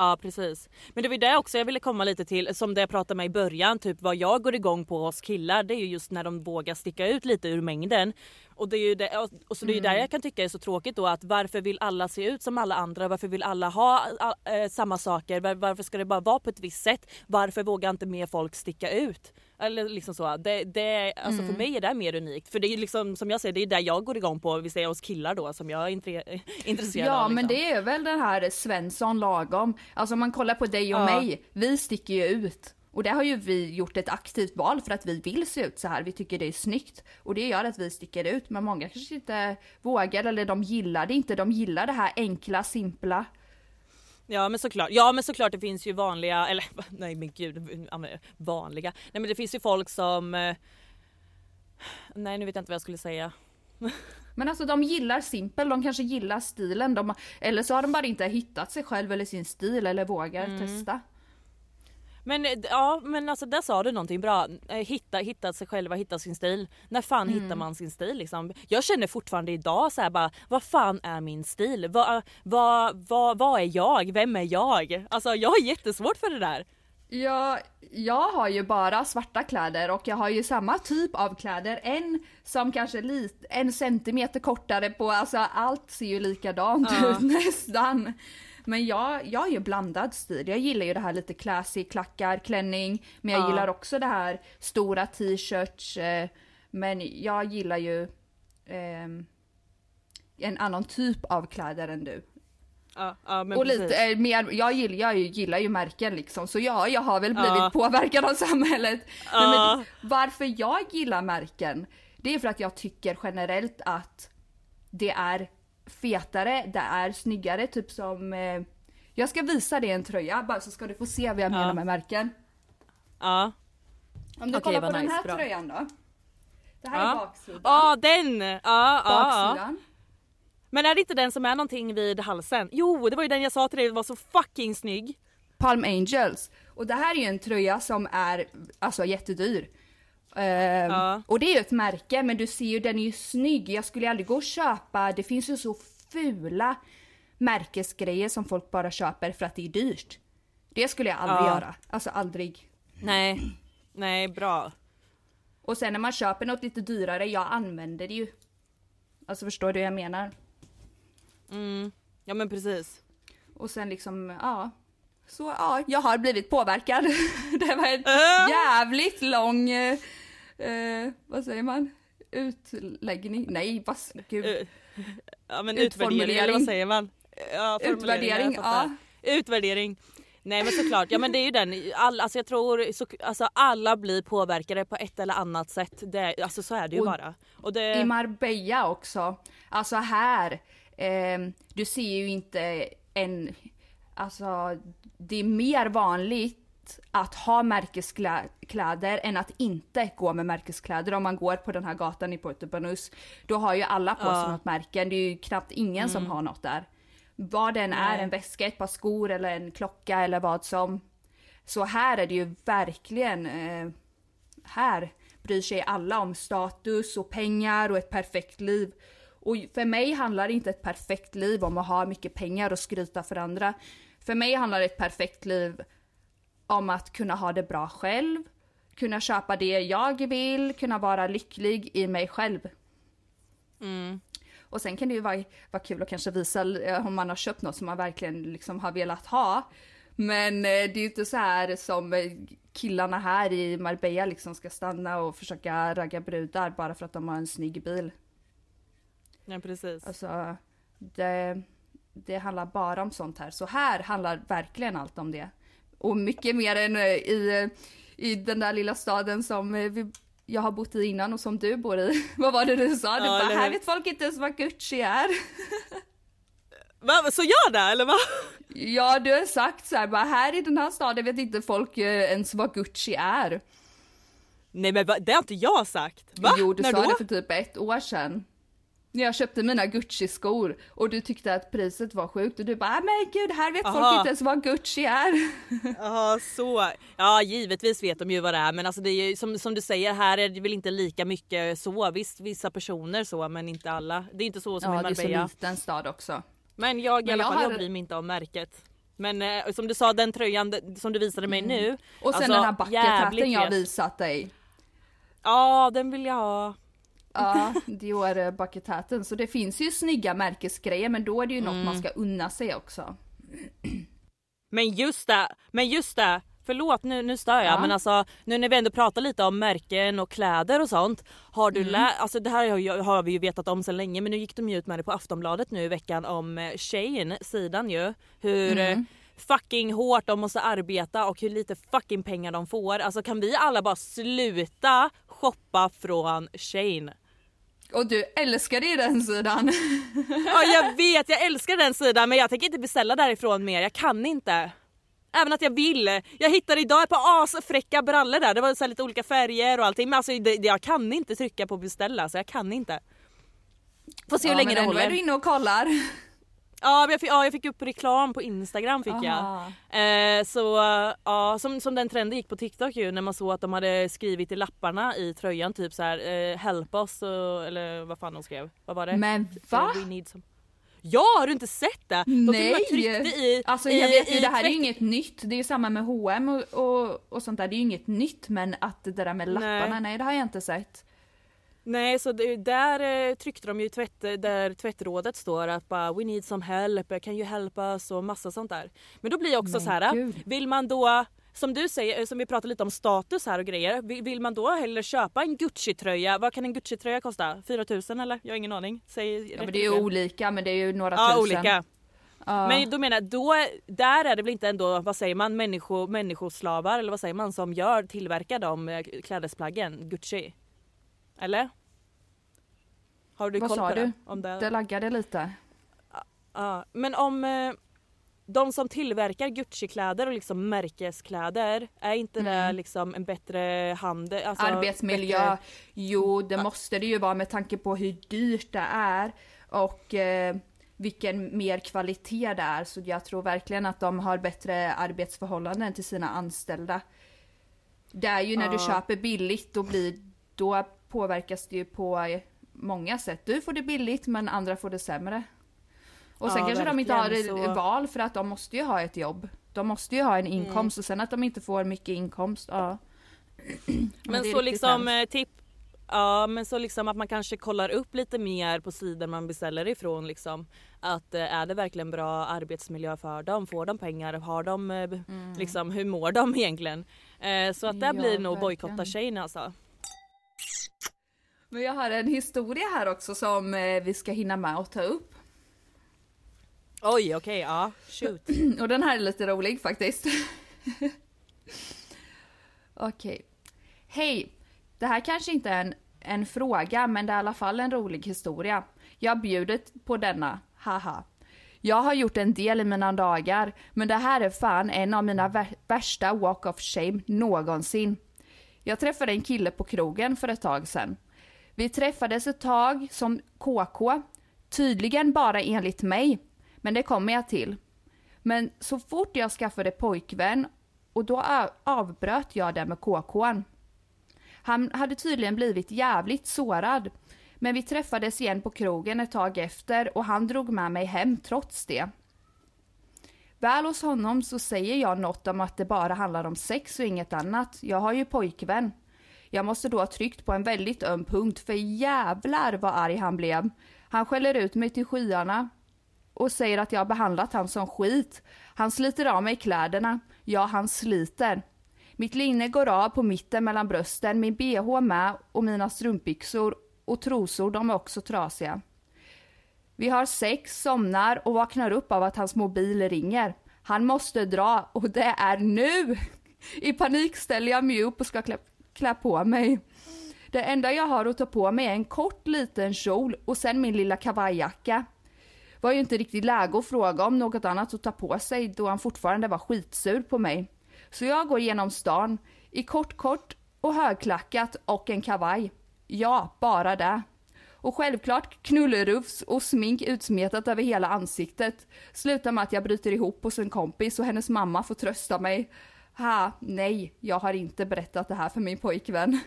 Ja precis. Men det var ju det också jag ville komma lite till som det jag pratade med i början, typ vad jag går igång på hos killar det är ju just när de vågar sticka ut lite ur mängden. Och det är ju det, och- så det är ju Mm. där jag kan tycka är så tråkigt då att varför vill alla se ut som alla andra? Varför vill alla ha eh, samma saker? Var, varför ska det bara vara på ett visst sätt? Varför vågar inte mer folk sticka ut? Eller liksom så. Det, det, alltså Mm. För mig är det mer unikt. För det är liksom som jag säger, det är där jag går igång på, vi säger hos killar då som jag är intre- intresserad Ja av. men liksom. det är väl den här Svensson lagom. Alltså om man kollar på dig och Ja. mig, vi sticker ju ut. Och det har ju vi gjort ett aktivt val för att vi vill se ut så här. Vi tycker det är snyggt. Och det gör att vi sticker ut. Men många kanske inte vågar eller de gillar det inte. De gillar det här enkla, simpla. Ja men såklart, ja men såklart det finns ju vanliga, eller nej men gud, vanliga. Nej men det finns ju folk som eh, Nej nu vet jag inte vad jag skulle säga. Men alltså de gillar simpel, de kanske gillar stilen. De, eller så har de bara inte hittat sig själv eller sin stil eller vågar Mm. testa. Men eh, ja men alltså där sa du någonting bra. Eh, Hitta, hitta sig själva, hitta sin stil. När fan Mm. hittar man sin stil liksom? Jag känner fortfarande idag så här bara, vad fan är min stil? Vad, vad, vad, vad är jag? Vem är jag? Alltså jag har jättesvårt för det där. Ja, jag har ju bara svarta kläder och jag har ju samma typ av kläder. En som kanske är lite, en centimeter kortare på, alltså allt ser ju likadant ut nästan. Men jag, jag har ju blandad stil. Jag gillar ju det här lite classy, klackar, klänning. Men jag Ja. gillar också det här stora t-shirts. Eh, men jag gillar ju ehm, en annan typ av kläder än du. Ja, ja men och precis. lite eh, mer, jag gillar, jag gillar ju märken liksom, så ja, jag har väl blivit Ja. påverkad av samhället. Ja. men varför jag gillar märken, det är för att jag tycker generellt att det är fetare, det är snyggare, typ som eh, jag ska visa dig en tröja bara så ska du få se vad jag menar Ja. med märken. Ja. Om du Okej, kollar på den nice, här bra. tröjan då. Det här Ja. är baksidan. Ja den! Ja, ja, ja. baksidan. Men är det inte den som är någonting vid halsen? Jo det var ju den jag sa till dig var så fucking snygg. Palm Angels. Och det här är ju en tröja som är alltså jättedyr. Ehm, Ja. Och det är ju ett märke, men du ser ju den är ju snygg. Jag skulle aldrig gå och köpa, det finns ju så fula märkesgrejer som folk bara köper för att det är dyrt. Det skulle jag aldrig Ja. göra. Alltså aldrig. Nej, nej bra. Och sen när man köper något lite dyrare, jag använder det ju. Alltså förstår du vad jag menar? Mm. Ja men precis. Och sen liksom, ja. Så ja, jag har blivit påverkad. det var en Äh. jävligt lång, eh, eh, vad säger man? Utläggning? Nej, vad, gud. Eh, Ja men utvärdering eller vad säger man? Ja, Utvärdering, fattar. Utvärdering. Nej men såklart, ja men det är ju den, all, alltså jag tror så, alltså alla blir påverkade på ett eller annat sätt. Det, alltså så är det ju Och bara. Och det, I Marbella också. Alltså här, ehm, du ser ju inte en, alltså det är mer vanligt att ha märkeskläder än att inte gå med märkeskläder. Om man går på den här gatan i Puerto Banús, då har ju alla på sig Ja. något märken. Det är ju knappt ingen som Mm. har något där. Vad den är, en väska, ett par skor eller en klocka eller vad som. Så här är det ju verkligen, eh, här bryr sig alla om status och pengar och ett perfekt liv. Och för mig handlar inte ett perfekt liv om att ha mycket pengar och skryta för andra. För mig handlar ett perfekt liv om att kunna ha det bra själv, kunna köpa det jag vill, kunna vara lycklig i mig själv. mm. Och sen kan det ju vara, vara kul att kanske visa eh, om man har köpt något som man verkligen liksom har velat ha. Men eh, det är ju inte så här som eh, killarna här i Marbella liksom ska stanna och försöka ragga brudar bara för att de har en snygg bil. ja precis. Alltså, det, det handlar bara om sånt här. Så här handlar verkligen allt om det. Och mycket mer än eh, i, i den där lilla staden som eh, vi, jag har bott i innan och som du bor i. Vad var det du sa? Du Ja, bara, eller här vet folk inte ens vad Gucci är. Va, så gör det eller va? Ja, du har sagt så här, bara här i den här staden vet inte folk eh, ens vad Gucci är. Nej men va, det har inte jag sagt. Va? Jo, du När sa då? det för typ ett år sedan. När jag köpte mina Gucci-skor och du tyckte att priset var sjukt och du bara, "Ah, men gud, här vet folk Aha. inte ens vad Gucci är. Jaha så. Ja givetvis vet de ju vad det är men alltså det är ju som, som du säger här är det väl inte lika mycket så. Visst vissa personer så men inte alla. Det är inte så som Ja, i det är så Marbella. liten stad också. Men jag i Men alla jag fall har- jag bryr mig inte om märket. Men eh, som du sa den tröjan som du visade mig nu. Mm. Och sen alltså, den här jävligt jag visat dig. Ja den vill jag ha. Ja, Dior eh, buckethatten. Så det finns ju snygga märkesgrejer men då är det ju något Mm. man ska unna sig också. Men just det, men just det. Förlåt nu, nu stör jag Ja. men alltså nu när vi ändå pratar lite om märken och kläder och sånt. Har du Mm. alltså det här har, har vi ju vetat om sedan länge men nu gick de ju ut med det på Aftonbladet nu i veckan om eh, Shein, sidan ju. Hur Mm. eh, fucking hårt de måste arbeta och hur lite fucking pengar de får. Alltså kan vi alla bara sluta shoppa från Shein? Och du älskar ju den sidan. Ja jag vet, jag älskar den sidan men jag tänker inte beställa därifrån mer, jag kan inte. Även att jag vill. Jag hittade idag ett par asfräcka brallor där, det var så lite olika färger och allting men alltså det, jag kan inte trycka på beställa så jag kan inte. Får se hur ja, länge men det ändå håller. är du inne och kollar. Ja, men jag fick, ja jag fick upp reklam på instagram fick Aha. jag. Eh, så ja som, som den trenden gick på tiktok ju när man såg att de hade skrivit i lapparna i tröjan typ så här eh, help us och, eller vad fan de skrev. Vad var det? Men va? We need some... Ja har du inte sett det? De Nej! i, alltså i, jag vet ju i det här är ju inget nytt. Det är ju samma med H&M och, och, och sånt där. Det är ju inget nytt men att det där med lapparna, nej, det har jag inte sett. Nej så det, där eh, tryckte de ju tvätt, där tvättrådet står att bara we need some help, can you help us och massa sånt där. Men då blir jag också Men så här, gud. vill man då som du säger, som vi pratar lite om status här och grejer. Vill, man då hellre köpa en Gucci-tröja? Vad kan en Gucci-tröja kosta? 4000 eller? Jag har ingen aning. Säg Ja, men det är ju olika men det är ju några Ja tusen. olika. Ja. Men då menar jag, då, där är det väl inte ändå, vad säger man, människo, människoslavar eller vad säger man som gör, tillverkar de eh, klädesplaggen, Gucci? Eller? Har du Vad koll sa på du? det? Om det? Det laggade lite. Ja, men om eh, de som tillverkar Gucci-kläder och liksom märkeskläder, är inte det Mm. liksom en bättre handel? Alltså, Arbetsmiljö, bättre- jo det måste det ju vara med tanke på hur dyrt det är. Och eh, vilken mer kvalitet det är. Så jag tror verkligen att de har bättre arbetsförhållanden till sina anställda. Det är ju när du Ja. köper billigt, då, blir, då påverkas det ju på många sätt. Du får det billigt men andra får det sämre. Och sen Ja, kanske de inte har så- val för att de måste ju ha ett jobb. De måste ju ha en Mm. inkomst och sen att de inte får mycket inkomst, ja. Men det är så liksom hemskt. eh, tipp Ja men så liksom att man kanske kollar upp lite mer på sidor man beställer ifrån liksom. Att eh, är det verkligen bra arbetsmiljö för dem? Får de pengar? Har de eh, b- liksom hur mår de egentligen? Så att där Ja, blir nog bojkotta tjejen alltså. Men jag har en historia här också som eh, vi ska hinna med att ta upp. Oj okej ja shoot. Och den här är lite rolig faktiskt. Okej. Hej! Det här kanske inte är en, en fråga, men det är i alla fall en rolig historia. Jag bjuder på denna, haha. Jag har gjort en del i mina dagar, men det här är fan en av mina vär- värsta walk of shame någonsin. Jag träffade en kille på krogen för ett tag sedan. Vi träffades ett tag som KK, tydligen bara enligt mig, men det kommer jag till. Men så fort jag skaffade pojkvän och då avbröt jag det med KK. Han hade tydligen blivit jävligt sårad. Men vi träffades igen på krogen ett tag efter och han drog med mig hem trots det. Väl hos honom så säger jag något om att det bara handlar om sex och inget annat. Jag har ju pojkvän. Jag måste då ha tryckt på en väldigt öm punkt för jävlar vad arg han blev. Han skäller ut mig till skyarna och säger att jag har behandlat han som skit. Han sliter av mig kläderna. Ja, han sliter. Mitt linne går av på mitten mellan brösten, min bh med och mina strumpbyxor och trosor, de är också trasiga. Vi har sex, somnar och vaknar upp av att hans mobil ringer. Han måste dra och det är nu! I panik ställer jag mig upp och ska klä, klä på mig. Det enda jag har att ta på mig är en kort liten kjol och sen min lilla kavajjacka. Var ju inte riktigt läge att fråga om något annat att ta på sig då han fortfarande var skitsur på mig. Så jag går genom stan i kort kort och högklackat och en kavaj. Ja, bara det. Och självklart knullerufs och smink utsmetat över hela ansiktet. Slutar med att jag bryter ihop hos en kompis och hennes mamma får trösta mig. Ha, nej, jag har inte berättat det här för min pojkvän.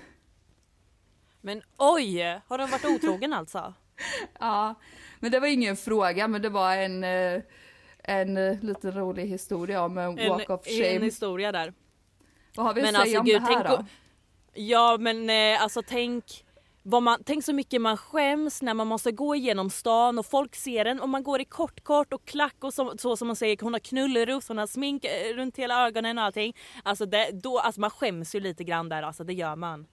Men oj! Har de varit otrogen alltså? Ja, men det var ingen fråga, men det var en, eh, en eh, liten rolig historia om en En, walk of en shame. historia där. Vad har vi att Men säga alltså om gud, det här då? Ja men eh, alltså tänk vad man, tänk så mycket man skäms när man måste gå igenom stan och folk ser en och man går i kort kort och klack och så, så som man säger hon har knullerufs, hon har smink eh, runt hela ögonen och allting. Alltså, det, då, alltså man skäms ju lite grann där alltså det gör man.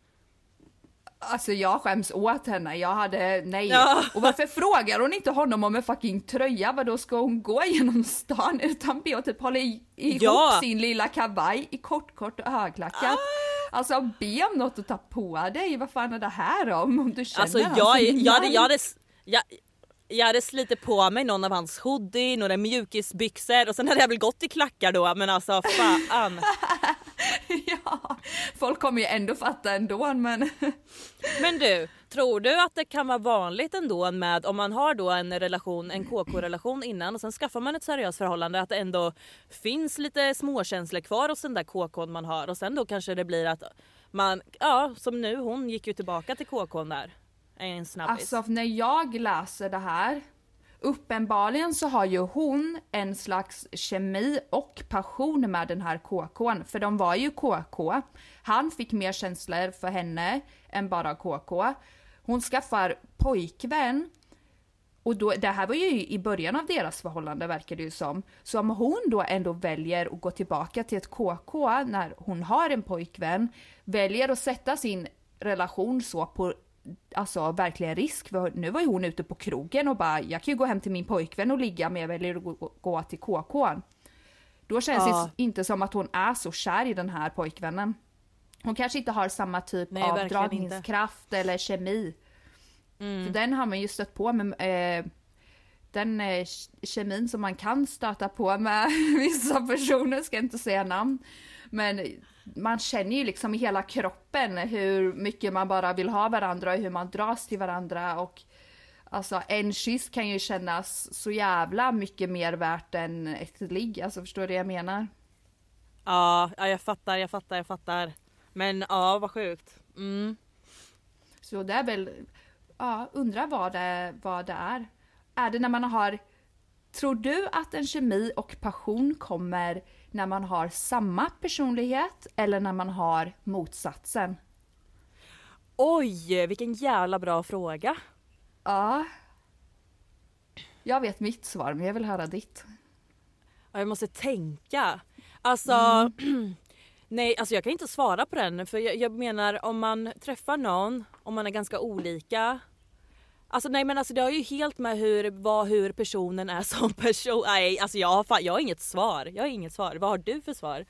Alltså jag skäms åt henne, jag hade, nej. Ja. Och varför frågar hon inte honom om en fucking tröja? Vad då ska hon gå genom stan utan och typ hålla i, ihop Ja. sin lilla kavaj i kort kort och högklackat? Ah. Alltså be om något att ta på dig, vad fan är det här om? Om du känner Alltså jag, innan? jag, hade, jag, hade, jag, jag hade slitit på mig någon av hans hoodie, några mjukisbyxor och sen hade jag väl gått i klackar då men alltså fan. ja, folk kommer ju ändå fatta ändå men... Men du, tror du att det kan vara vanligt ändå med om man har då en relation, en KK-relation innan och sen skaffar man ett seriöst förhållande att det ändå finns lite småkänslor kvar hos den där KKn man har och sen då kanske det blir att man, ja som nu hon gick ju tillbaka till KKn där. En snabbis. Alltså när jag läser det här, uppenbarligen så har ju hon en slags kemi och passion med den här KKn, för de var ju KK. Han fick mer känslor för henne än bara KK. Hon skaffar pojkvän och då, det här var ju i början av deras förhållande verkar det ju som. Så om hon då ändå väljer att gå tillbaka till ett KK när hon har en pojkvän, väljer att sätta sin relation så på alltså verkligen risk. För nu var ju hon ute på krogen och bara, jag kan ju gå hem till min pojkvän och ligga men jag väljer att gå, gå till KK. Då känns Ja. det inte som att hon är så kär i den här pojkvännen. Hon kanske inte har samma typ Nej, av verkligen inte. dragningskraft eller kemi. Mm. För den har man ju stött på med eh, den eh, kemin som man kan stöta på med vissa personer, ska inte säga namn. Men man känner ju liksom i hela kroppen hur mycket man bara vill ha varandra och hur man dras till varandra och Alltså en kyss kan ju kännas så jävla mycket mer värt än ett ligg. Alltså förstår du vad jag menar? Ja, ja jag fattar, jag fattar, jag fattar. Men ja, vad sjukt. Mm. Så det är väl, ja, undrar vad det, vad det är. Är det när man har, tror du att en kemi och passion kommer när man har samma personlighet eller när man har motsatsen? Oj, vilken jävla bra fråga. Ja. Jag vet mitt svar men jag vill höra ditt. Ja, jag måste tänka. Alltså, Mm. nej alltså jag kan inte svara på den för jag, jag menar om man träffar någon, om man är ganska olika. Alltså nej men alltså det har ju helt med hur, vad, hur personen är som person. Nej alltså jag har, fan, jag har inget svar. Jag har inget svar. Vad har du för svar?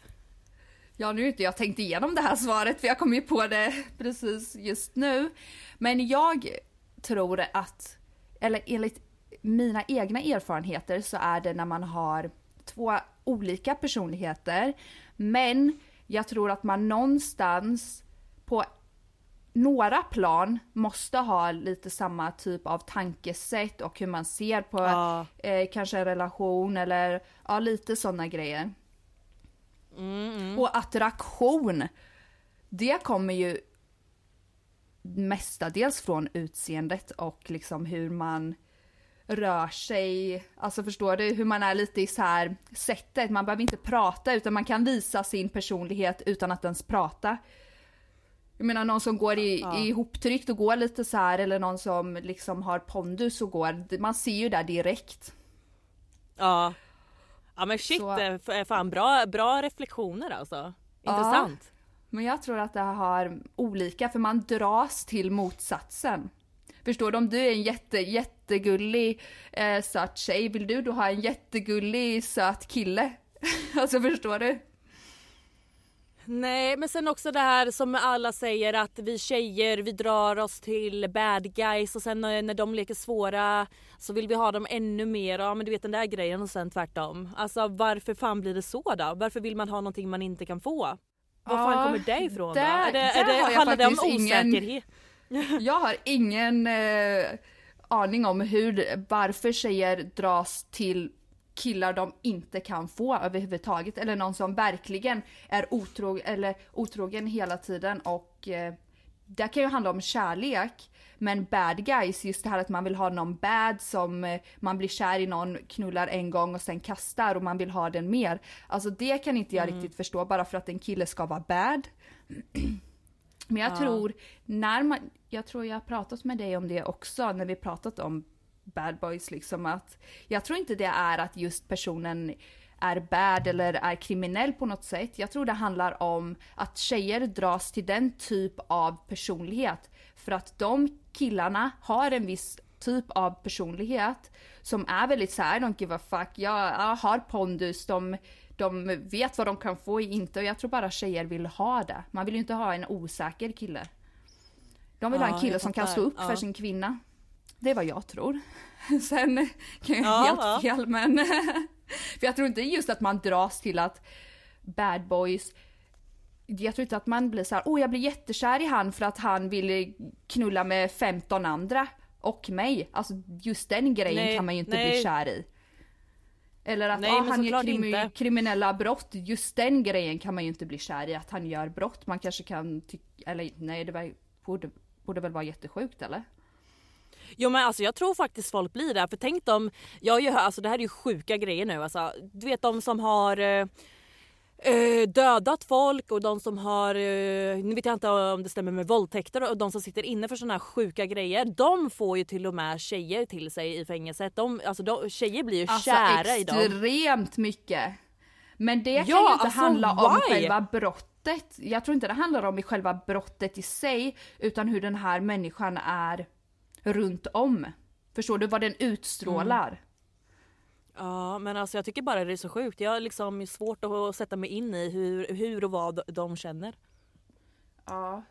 Ja, nu har inte jag tänkt igenom det här svaret för jag kom ju på det precis just nu. Men jag tror att, eller enligt mina egna erfarenheter så är det när man har två olika personligheter. Men jag tror att man någonstans på några plan måste ha lite samma typ av tankesätt och hur man ser på Ja. eh, kanske en relation eller ja, lite sådana grejer. Och attraktion, det kommer ju mestadels från utseendet och liksom hur man rör sig, alltså förstår du, hur man är lite i så här sättet, man behöver inte prata utan man kan visa sin personlighet utan att ens prata. Jag menar någon som går i, i ihoptryckt och går lite så här eller någon som liksom har pondus och går, man ser ju det direkt. Ja. Ja men shit, Så- eh, f- fan bra, bra reflektioner alltså. Intressant. Men jag tror att det har olika, för man dras till motsatsen. Förstår du? Om du är en jätte, jättegullig eh, söt tjej, vill du då ha en jättegullig söt kille? alltså förstår du? Nej men sen också det här som alla säger att vi tjejer vi drar oss till bad guys och sen när de leker svåra så vill vi ha dem ännu mer. Ja men du vet den där grejen och sen tvärtom. Alltså varför fan blir det så då? Varför vill man ha någonting man inte kan få? Var fan Ja, kommer det ifrån då? där- Är det, är det, har jag handlar det om faktiskt ingen- osäkerhet? Jag har ingen eh, aning om hur, varför tjejer dras till killar de inte kan få överhuvudtaget eller någon som verkligen är otrog, eller otrogen hela tiden och eh, det kan ju handla om kärlek men bad guys, just det här att man vill ha någon bad som eh, man blir kär i någon, knullar en gång och sen kastar och man vill ha den mer. Alltså det kan inte jag riktigt förstå bara för att en kille ska vara bad. Men jag tror, när man, jag tror jag har pratat med dig om det också när vi pratat om bad boys liksom att jag tror inte det är att just personen är bad eller är kriminell på något sätt. Jag tror det handlar om att tjejer dras till den typ av personlighet för att de killarna har en viss typ av personlighet som är väldigt såhär, don't give a fuck, jag, jag har pondus, de, de vet vad de kan få och inte och jag tror bara tjejer vill ha det. Man vill ju inte ha en osäker kille. De vill ha Ja, en kille som kan stå upp för Ja. sin kvinna. Det är vad jag tror. Sen kan jag Ja, helt ja. fel men... för jag tror inte just att man dras till att bad boys jag tror inte att man blir så här, åh jag blir jättekär i han för att han vill knulla med 15 andra och mig. Alltså just den grejen Nej, kan man ju inte nej. bli kär i. Eller att Nej, ah, han gör inte. kriminella brott, just den grejen kan man ju inte bli kär i, att han gör brott. Man kanske kan tycka, eller nej det var, borde, borde väl vara jättesjukt eller? Jo men alltså jag tror faktiskt folk blir det. För tänk dem, jag hört, alltså det här är ju sjuka grejer nu alltså. Du vet de som har eh, eh, dödat folk och de som har, eh, nu vet jag inte om det stämmer med våldtäkter och de som sitter inne för såna här sjuka grejer. De får ju till och med tjejer till sig i fängelset. De, alltså de, tjejer blir ju Alltså kära i dem. extremt mycket. Men det kan Ja, ju inte alltså, handla om why? själva brottet. Jag tror inte det handlar om i själva brottet i sig, utan hur den här människan är runt om. Förstår du vad den utstrålar? Mm. Ja men alltså jag tycker bara det är så sjukt. Jag har liksom svårt att sätta mig in i hur, hur och vad de känner. Ja.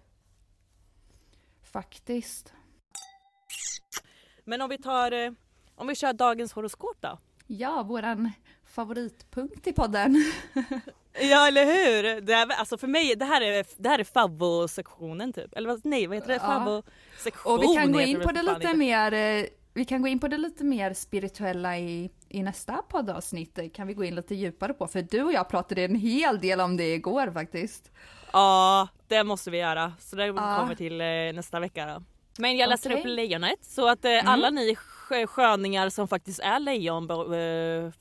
Faktiskt. Men om vi tar, eh, om vi kör dagens horoskop då? Ja, våran favoritpunkt i podden. Ja eller hur! Det är, alltså för mig, det här är, det här är favvosektionen typ. Eller nej vad heter det? Ja. Favvosektion Och vi kan gå in på det lite mer vi kan gå in på det lite mer spirituella i, i nästa poddavsnitt. Kan vi gå in lite djupare på, för du och jag pratade en hel del om det igår faktiskt. Ja, det måste vi göra. Så det kommer till eh, nästa vecka då. Men jag läser Okej. upp lejonet så att eh, alla ni skö- sköningar som faktiskt är lejon eh,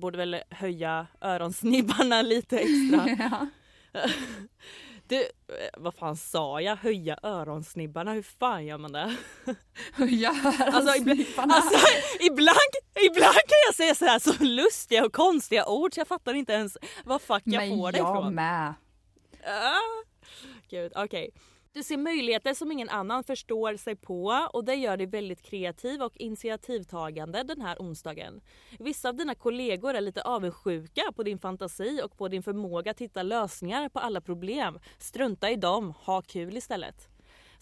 borde väl höja öronsnibbarna lite extra. ja. Du, eh, vad fan sa jag? Höja öronsnibbarna? Hur fan gör man det? Jag hör Alltså, ibland, alltså ibland, ibland kan jag säga så här så lustiga och konstiga ord så jag fattar inte ens vad fuck jag Men får det jag ifrån. med. Ah, Gud, okej. Du ser möjligheter som ingen annan förstår sig på och det gör dig väldigt kreativ och initiativtagande den här onsdagen. Vissa av dina kollegor är lite avundsjuka på din fantasi och på din förmåga att hitta lösningar på alla problem. Strunta i dem, ha kul istället.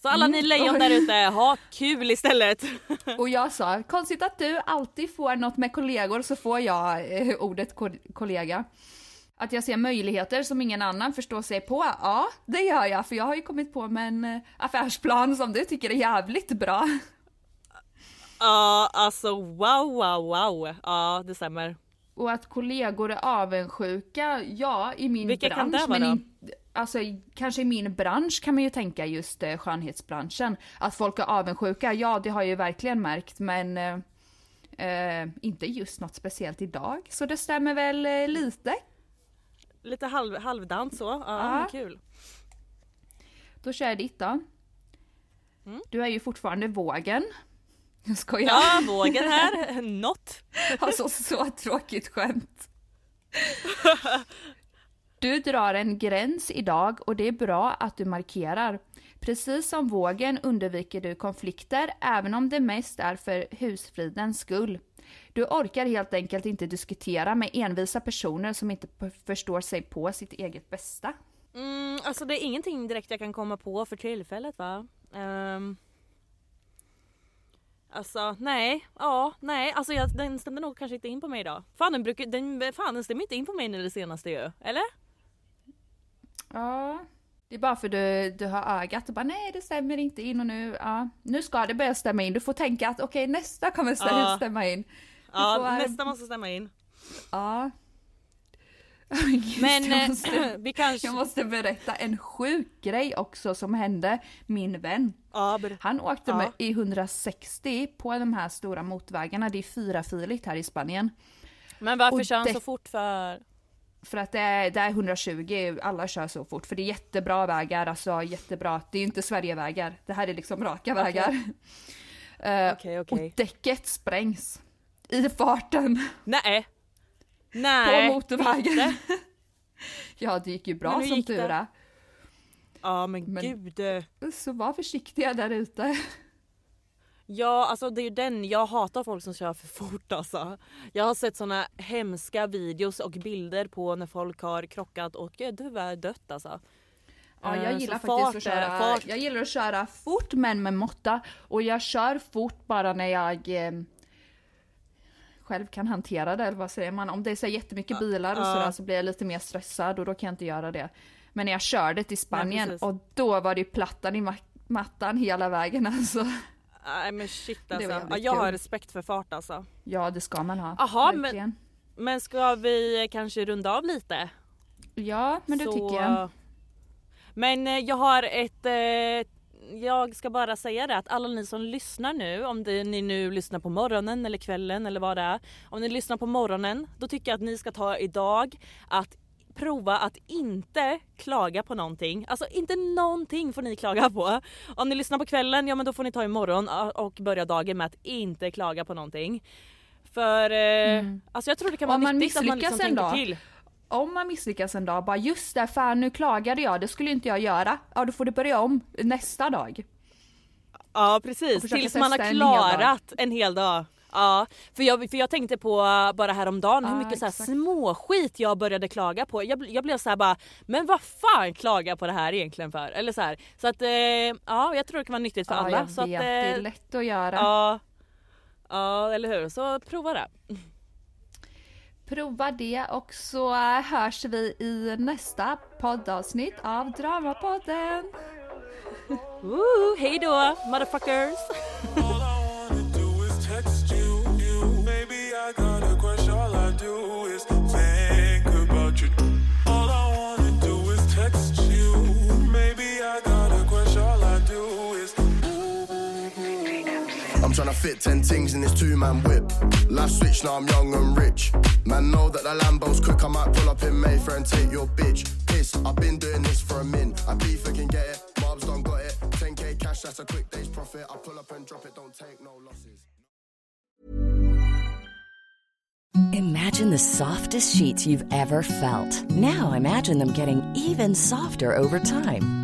Så alla ni lejon där ute, ha kul istället! Och jag sa, konstigt att du alltid får något med kollegor så får jag eh, ordet ko- kollega. Att jag ser möjligheter som ingen annan förstår sig på, ja det gör jag för jag har ju kommit på med en eh, affärsplan som du tycker är jävligt bra. Ja, alltså wow, wow, wow. Ja, det stämmer. Och att kollegor är avundsjuka, ja i min Vilka kan bransch. det vara men in, alltså i- kanske i min bransch kan man ju tänka just eh, skönhetsbranschen. Att folk är avundsjuka, ja det har jag ju verkligen märkt men eh, eh, inte just något speciellt idag. Så det stämmer väl eh, lite. Lite halv, halvdant så. Ja, Ja. kul. Då kör jag ditt då. Mm. Du är ju fortfarande vågen. Jag skojar. Ja, vågen här. Något. Alltså så tråkigt skämt. Du drar en gräns idag och det är bra att du markerar. Precis som vågen undviker du konflikter även om det mest är för husfridens skull. Du orkar helt enkelt inte diskutera med envisa personer som inte förstår sig på sitt eget bästa. Mm, alltså det är ingenting direkt jag kan komma på för tillfället va? Um, alltså nej, ja, nej, alltså jag, den stämde nog kanske inte in på mig idag. Fan den, brukar, den, fan, den stämmer inte in på mig nu det senaste ju, eller? Ja, det är bara för du, du har ögat och bara nej det stämmer inte in och nu, ja, nu ska det börja stämma in. Du får tänka att okej nästa kommer stämma, Ja. stämma in. Ja, får- nästa måste stämma in. Ja. Just, Men jag, eh, måste, vi kanske... jag måste berätta en sjuk grej också som hände min vän. Ja, ber... Han åkte Ja. med i 160 på de här stora motorvägarna, det är fyrafiligt här i Spanien. Men varför och kör han det- så fort för? För att det är, det är 120, alla kör så fort. För det är jättebra vägar, alltså jättebra. Det är ju inte Sverigevägar, det här är liksom raka vägar. Eh, Okej, Och okej. däcket sprängs. I farten Nej. Nej. på motorvägen. inte. ja, det gick ju bra som tur är. Ja men, Men- gud. eh. Så var försiktiga där ute. Ja alltså det är ju den, jag hatar folk som kör för fort alltså. Jag har sett såna hemska videos och bilder på när folk har krockat och eh, tyvärr dött alltså. Ja, Eh, jag så gillar fart faktiskt att är- köra, fart- jag gillar att köra fort men med måtta. Och jag kör fort bara när jag eh, själv kan hantera det, eller vad säger man? Om det är så jättemycket bilar och sådär så blir jag lite mer stressad och då kan jag inte göra det. Men när jag körde till Spanien precis. och då var det ju plattan i ma- mattan hela vägen alltså. Nej men shit alltså. Ja, jag har respekt för fart alltså. Ja, det ska man ha. Jaha, men- verkligen. Men ska vi kanske runda av lite? Ja, men det Så- tycker jag. Men eh, jag har ett... Eh, jag ska bara säga det att alla ni som lyssnar nu, om det, ni nu lyssnar på morgonen eller kvällen eller vad det är. Om ni lyssnar på morgonen, då tycker jag att ni ska ta idag att prova att inte klaga på någonting. Alltså inte någonting får ni klaga på. Om ni lyssnar på kvällen, ja men då får ni ta imorgon och börja dagen med att inte klaga på någonting. För eh, alltså jag tror det kan vara nyttigt att man liksom en tänker dag, till. Om man misslyckas en dag, bara just det, fan nu klagade jag, det skulle inte jag göra. Ja, då får du börja om nästa dag. Ja precis, tills man har testa en hel dag. klarat en hel dag. Ja, för jag, för jag tänkte på uh, bara häromdagen hur Ja, mycket så här småskit jag började klaga på. Jag, jag blev så här bara, men vad fan klaga på det här egentligen för? Eller så här. Så att eh, ja, jag tror det kan vara nyttigt för ja, alla. jag så vet, att, det är eh, lätt att göra. ja, ja, eller hur? Så prova det prova det och så hörs vi i nästa poddavsnitt av Dramapodden. Hej då motherfuckers! All I do is fit ten things in this two man whip. Life switch, now I'm young and rich. Man, know that the Lambo's quick. I might pull up in Mayfair and take your bitch. Piss, I've been doing this for a min. I beef, I can get it. Mobs don't got it. 10k cash, that's a quick day's profit. I pull up and drop it, don't take no losses. Imagine the softest sheets you've ever felt. Now imagine them getting even softer over time.